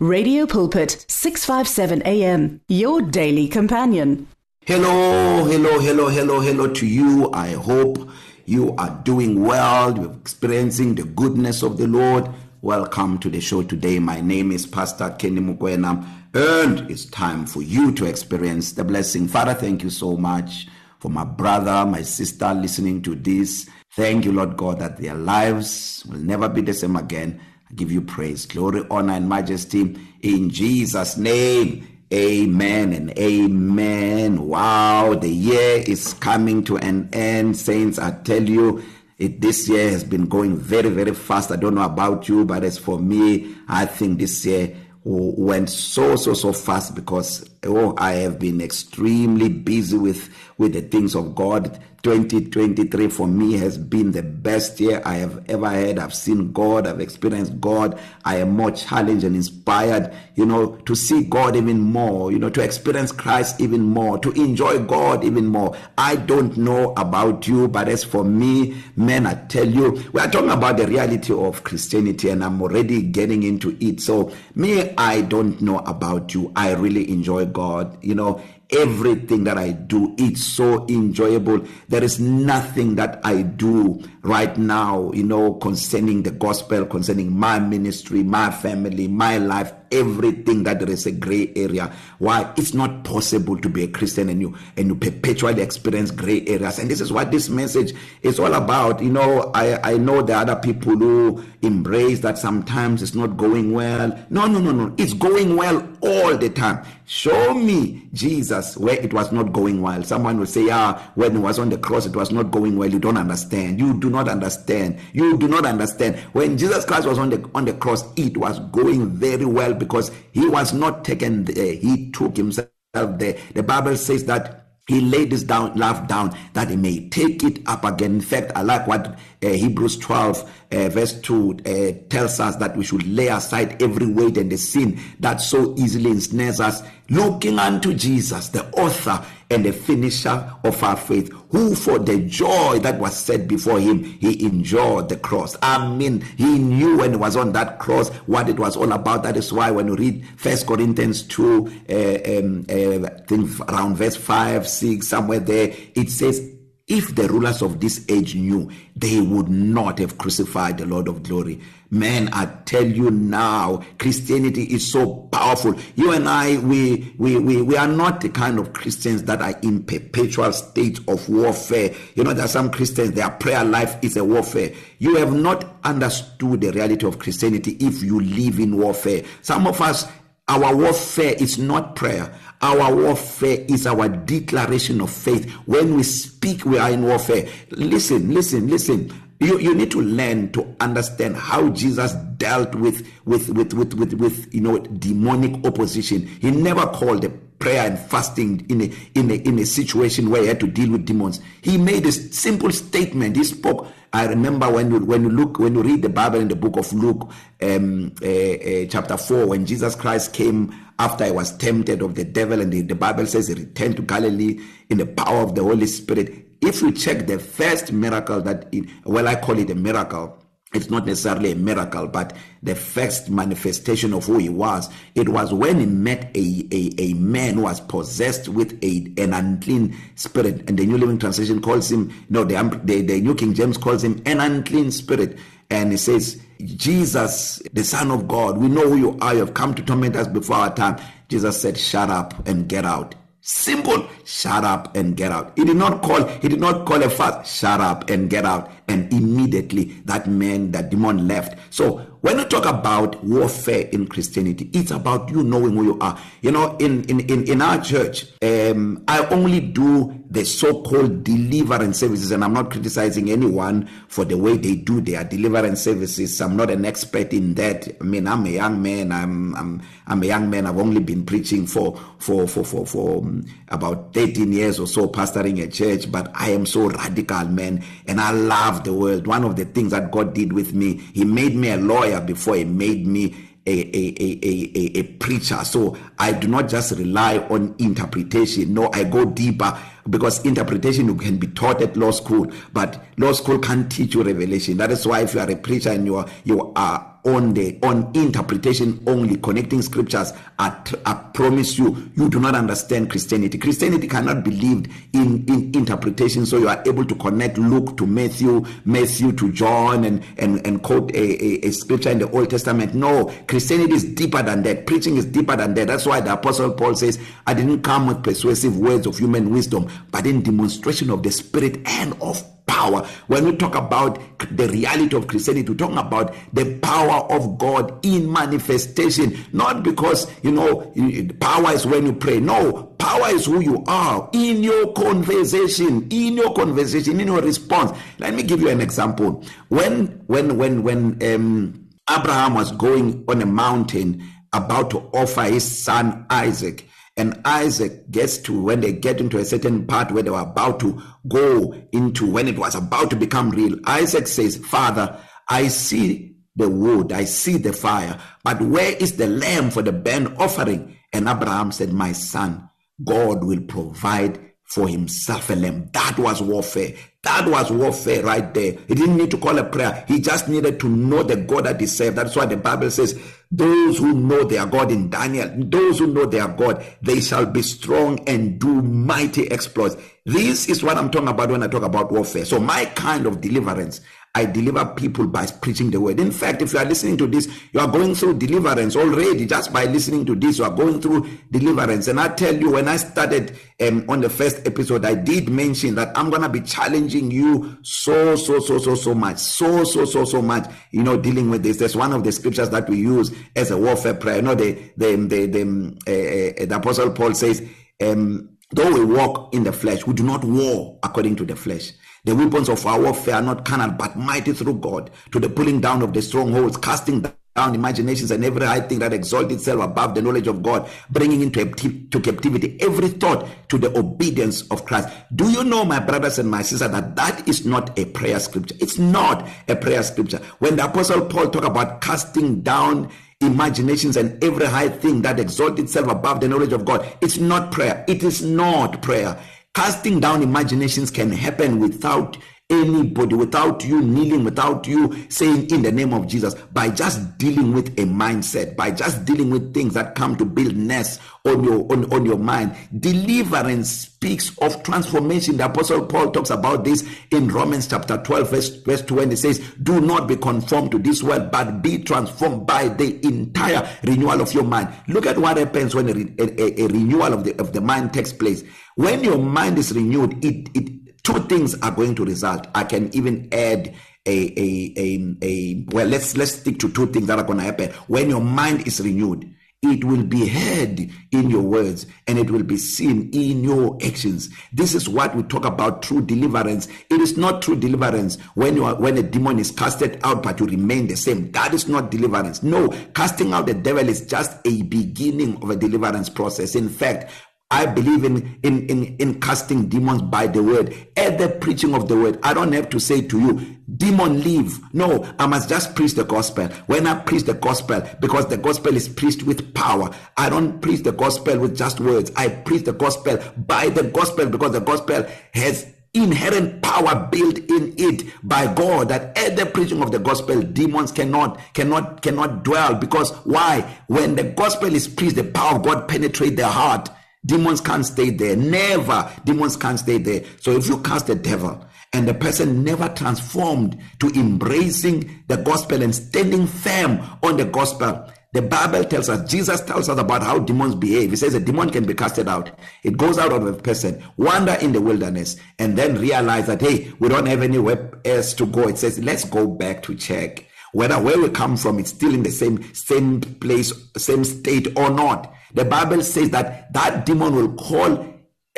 Radio Pulpit 657 AM your daily companion. Hello, hello, hello, hello, hello to you. I hope you are doing well. You're experiencing the goodness of the Lord. Welcome to the show today. My name is Pastor Kenny Mukwena and it's time for you to experience the blessing. Father, thank you so much for my brother, my sister listening to this. Thank you, Lord God, that their lives will never be the same again. I give you praise, glory, honor, and majesty in Jesus' name. Amen and amen. Wow, the year is coming to an end, saints. I tell you, it this year has been going very, very fast. I don't know about you, but as for me, I think this year went so so so fast because oh I have been extremely busy with with the things of God. 2023 for me has been the best year I have ever had. I've seen God. I've experienced God. I am more challenged and inspired you know to see God even more you know to experience Christ even more to enjoy God even more. I don't know about you but as for me man I tell you we are talking about the reality of Christianity and I'm already getting into it. So me I don't know about you. I really enjoy God. You know everything that I do it's so enjoyable. There is nothing that I do right now you know concerning the gospel concerning my ministry my family my life everything that there is a gray area. Why? It's not possible to be a christian and you and you perpetually experience gray areas. And this is what this message is all about. You know i i know there are other people who embrace that sometimes it's not going well. No no no no. It's going well all the time. Show me jesus where it was not going well someone will say yeah when he was on the cross it was not going well. You don't understand. You do not understand. You do not understand. When jesus christ was on the on the cross it was going very well because he was not taken there. He took himself there. The bible says that he laid his down laugh down that he may take it up again. In fact i like what uh, hebrews 12 uh, verse 2 uh, tells us that we should lay aside every weight and the sin that so easily ensnares us looking unto jesus the author and the finisher of our faith who for the joy that was set before him he endured the cross. I mean he knew when he was on that cross what it was all about. That is why when you read first corinthians 2 uh, um, uh, think around verse 5 6 somewhere there it says if the rulers of this age knew they would not have crucified the lord of glory. Man i tell you now christianity is so powerful. You and i we we we we are not the kind of christians that are in perpetual state of warfare. You know there are some christians their prayer life is a warfare. You have not understood the reality of christianity if you live in warfare. Some of us our warfare is not prayer. Our warfare is our declaration of faith. When we speak we are in warfare. Listen listen listen. You you need to learn to understand how Jesus dealt with with with with with, with you know demonic opposition. He never called the prayer and fasting in a in a in a situation where he had to deal with demons. He made a simple statement. He spoke. I remember when you when you look when you read the Bible in the book of Luke um uh, uh, chapter 4 when Jesus Christ came after he was tempted of the devil and the, the Bible says he returned to Galilee in the power of the Holy Spirit if you check the first miracle that it, well I call it a miracle. It's not necessarily a miracle but the first manifestation of who he was. It was when he met a a a man who was possessed with a an unclean spirit. And the new living translation calls him no the the, the new king james calls him an unclean spirit. And he says Jesus the son of God we know who you are. You have come to torment us before our time. Jesus said shut up and get out. Simple shut up and get out. He did not call he did not call a fast shut up and get out. And immediately that man that demon left. So when you talk about warfare in christianity it's about you knowing who you are. You know in in in, in our church um i only do the so-called deliverance services and i'm not criticizing anyone for the way they do their deliverance services. I'm not an expert in that. I mean i'm a young man. I'm i'm i'm a young man. I've only been preaching for for for for for um, about 13 years or so pastoring a church but i am so radical man and i love the world one of the things that god did with me. He made me a lawyer before he made me a a a a a preacher. So i do not just rely on interpretation. No i go deeper because interpretation can be taught at law school but law school can't teach you revelation. That is why if you are a preacher and you are you are on the on interpretation only connecting scriptures I, I promise you you do not understand Christianity. Christianity cannot believe in in interpretation so you are able to connect Luke to Matthew Matthew to John and and and quote a, a, a scripture in the Old Testament. No Christianity is deeper than that. Preaching is deeper than that. That's why the apostle Paul says I didn't come with persuasive words of human wisdom but in demonstration of the spirit and of power. When we talk about the reality of Christianity, we're talking about the power of God in manifestation. Not because, you know, power is when you pray. No, power is who you are in your conversation, in your conversation, in your response. Let me give you an example. When, when, when, when, um, Abraham was going on a mountain about to offer his son Isaac and Isaac gets to when they get into a certain part where they were about to go into when it was about to become real. Isaac says father I see the wood I see the fire but where is the lamb for the burnt offering? And Abraham said my son God will provide for himself a lamb that was warfare. That was warfare right there. He didn't need to call a prayer. He just needed to know the God that he served. That's why the bible says those who know their God in Daniel those who know their God they shall be strong and do mighty exploits. This is what I'm talking about when I talk about warfare. So my kind of deliverance I deliver people by preaching the word. In fact, if you are listening to this, you are going through deliverance already just by listening to this. You are going through deliverance. And I tell you, when I started um, on the first episode, I did mention that I'm going to be challenging you so, so, so, so, so much. So, so, so, so much, you know, dealing with this. That's one of the scriptures that we use as a warfare prayer. You know, the, the, the, the, um, uh, uh, the Apostle Paul says, um, though we walk in the flesh, we do not war according to the flesh. The weapons of our warfare are not carnal, but mighty through God to the pulling down of the strongholds, casting down imaginations and every high thing that exalts itself above the knowledge of God, bringing into to captivity every thought to the obedience of Christ. Do you know, my brothers and my sisters, that that is not a prayer scripture? It's not a prayer scripture. When the Apostle Paul talk about casting down imaginations and every high thing that exalts itself above the knowledge of God, it's not prayer. It is not prayer casting down imaginations can happen without anybody without you kneeling without you saying in the name of Jesus by just dealing with a mindset by just dealing with things that come to build nests on your on, on your mind. Deliverance speaks of transformation. The apostle Paul talks about this in Romans chapter 12 verse, verse 20 it says do not be conformed to this world but be transformed by the entire renewal of your mind. Look at what happens when a, a, a renewal of the of the mind takes place. When your mind is renewed it it two things are going to result. I can even add a a a, a well let's let's stick to two things that are going to happen. When your mind is renewed it will be heard in your words and it will be seen in your actions. This is what we talk about true deliverance. It is not true deliverance when you are when a demon is casted out but you remain the same. That is not deliverance. No casting out the devil is just a beginning of a deliverance process. In fact I believe in, in in in casting demons by the word at the preaching of the word. I don't have to say to you demon leave. No I must just preach the gospel. When I preach the gospel because the gospel is preached with power. I don't preach the gospel with just words. I preach the gospel by the gospel because the gospel has inherent power built in it by God that at the preaching of the gospel demons cannot cannot cannot dwell. Because why? When the gospel is preached the power of God penetrate their heart. Demons can't stay there. Never. Demons can't stay there. So if you cast the devil and the person never transformed to embracing the gospel and standing firm on the gospel the bible tells us jesus tells us about how demons behave. He says a demon can be casted out. It goes out of a person wander in the wilderness and then realize that hey we don't have anywhere else to go. It says let's go back to check whether where we come from it's still in the same same place same state or not. The bible says that that demon will call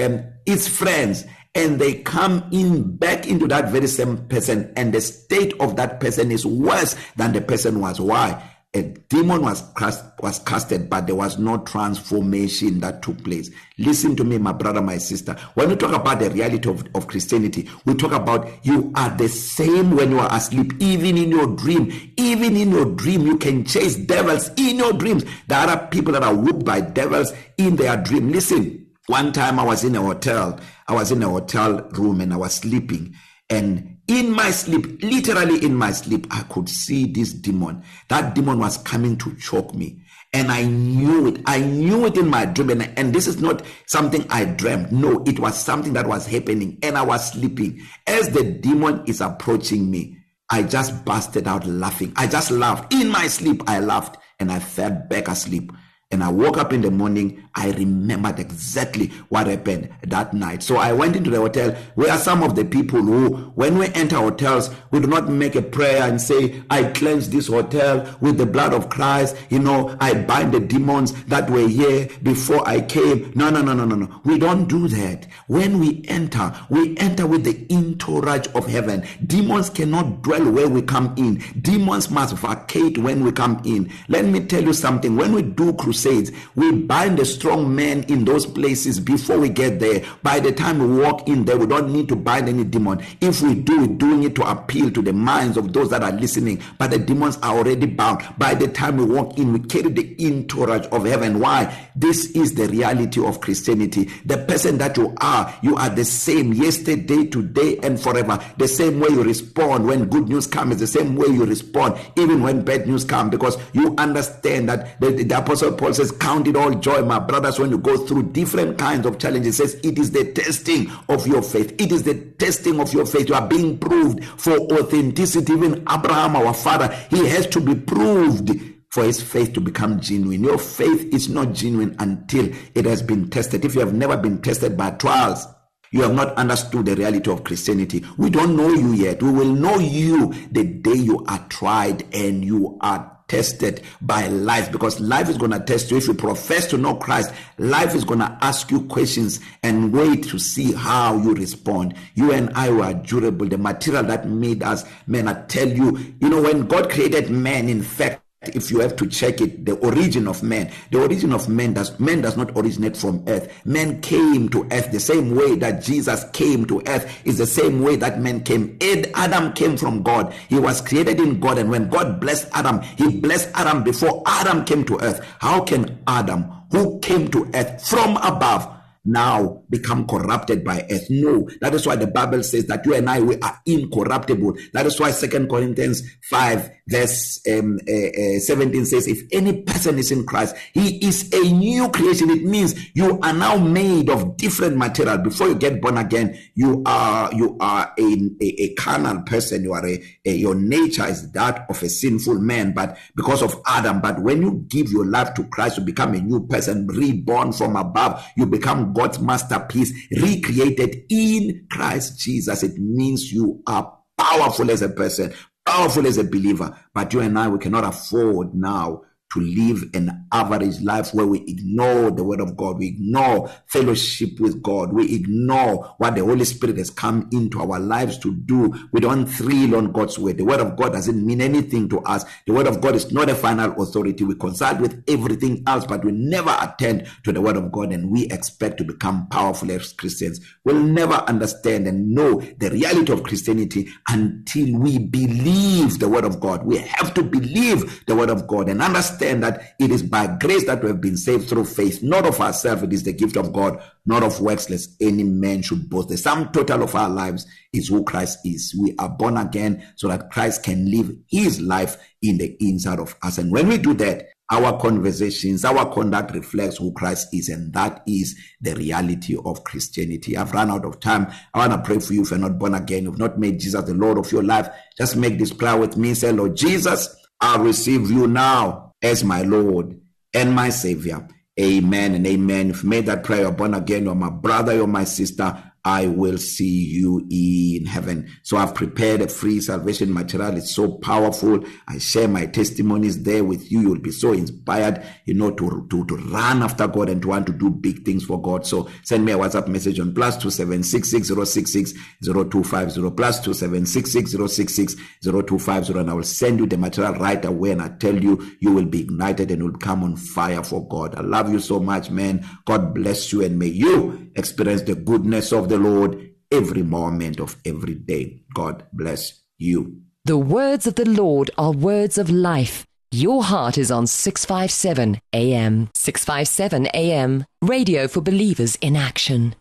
um, its friends and they come in back into that very same person and the state of that person is worse than the person was. Why? A demon was cast was casted but there was no transformation that took place. Listen to me my brother my sister. When we talk about the reality of, of christianity we talk about you are the same when you are asleep even in your dream. Even in your dream you can chase devils in your dreams. There are people that are whooped by devils in their dream. Listen one time i was in a hotel i was in a hotel room and i was sleeping and in my sleep literally in my sleep i could see this demon. That demon was coming to choke me. And i knew it. I knew it in my dream. And, and this is not something i dreamt. No it was something that was happening. And i was sleeping. As the demon is approaching me i just busted out laughing. I just laughed. In my sleep i laughed. And i fell back asleep. And I woke up in the morning, I remembered exactly what happened that night. So I went into the hotel where some of the people who, when we enter hotels, we do not make a prayer and say, I cleanse this hotel with the blood of Christ. You know, I bind the demons that were here before I came. No, no, no, no, no, no. We don't do that. When we enter, we enter with the entourage of heaven. Demons cannot dwell where we come in. Demons must vacate when we come in. Let me tell you something. When we do crusade, crusades, we bind the strong men in those places before we get there. By the time we walk in there, we don't need to bind any demon. If we do, we're doing it to appeal to the minds of those that are listening. But the demons are already bound. By the time we walk in, we carry the entourage of heaven. Why? This is the reality of Christianity. The person that you are, you are the same yesterday, today, and forever. The same way you respond when good news comes the same way you respond even when bad news comes because you understand that the, the apostle Paul says, Count it all joy, my brothers, when you go through different kinds of challenges. Says, It is the testing of your faith. It is the testing of your faith. You are being proved for authenticity. Even Abraham, our father, he has to be proved for his faith to become genuine. Your faith is not genuine until it has been tested. If you have never been tested by trials, you have not understood the reality of Christianity. We don't know you yet. We will know you the day you are tried and you are tested by life because life is going to test you. If you profess to know Christ, life is going to ask you questions and wait to see how you respond. You and I were durable. The material that made us men, I tell you, you know, when God created man, in fact, if you have to check it the origin of man the origin of man does man does not originate from earth. Man came to earth the same way that jesus came to earth is the same way that man came. Ed, adam came from god. He was created in god and when god blessed adam he blessed adam before adam came to earth. How can adam who came to earth from above now become corrupted by earth. No, that is why the Bible says that you and I we are incorruptible. That is why Second Corinthians 5 verse um, uh, uh, 17 says, If any person is in Christ, he is a new creation. It means you are now made of different material. Before you get born again, you are you are a, a, a carnal person. You are a, a your nature is that of a sinful man, but because of Adam. But when you give your life to Christ, you become a new person, reborn from above. You become God's masterpiece, recreated in Christ Jesus. It means you are powerful as a person, powerful as a believer. But you and I, we cannot afford now to live an average life where we ignore the word of God, we ignore fellowship with God, we ignore what the Holy Spirit has come into our lives to do. We don't thrill on God's word. The word of God doesn't mean anything to us. The word of God is not a final authority. We consult with everything else, but we never attend to the word of God and we expect to become powerful as Christians. We'll never understand and know the reality of Christianity until we believe the word of God. We have to believe the word of God and understand understand that it is by grace that we have been saved through faith, not of ourselves. It is the gift of God, not of works, lest any man should boast. The sum total of our lives is who Christ is. We are born again so that Christ can live his life in the inside of us. And when we do that, our conversations, our conduct reflects who Christ is, and that is the reality of Christianity. I've run out of time. I want to pray for you if you're not born again, you've not made Jesus the Lord of your life. Just make this prayer with me. Say, Lord Jesus, I receive you now as my Lord and my Savior. Amen and amen. If you made that prayer, you're born again, you're my brother, you're my sister. I will see you in heaven. So I've prepared a free salvation material. It's so powerful. I share my testimonies there with you. You'll be so inspired, you know, to, to, to run after God and to want to do big things for God. So send me a WhatsApp message on plus two seven six six zero six six zero two five zero plus two seven six six zero six six zero two five zero, and I will send you the material right away. And I tell you, you will be ignited and will come on fire for God. I love you so much, man. God bless you, and may you experience the goodness of the Lord every moment of every day. God bless you. The words of the Lord are words of life. Your heart is on 657 AM. 657 AM. Radio for believers in action.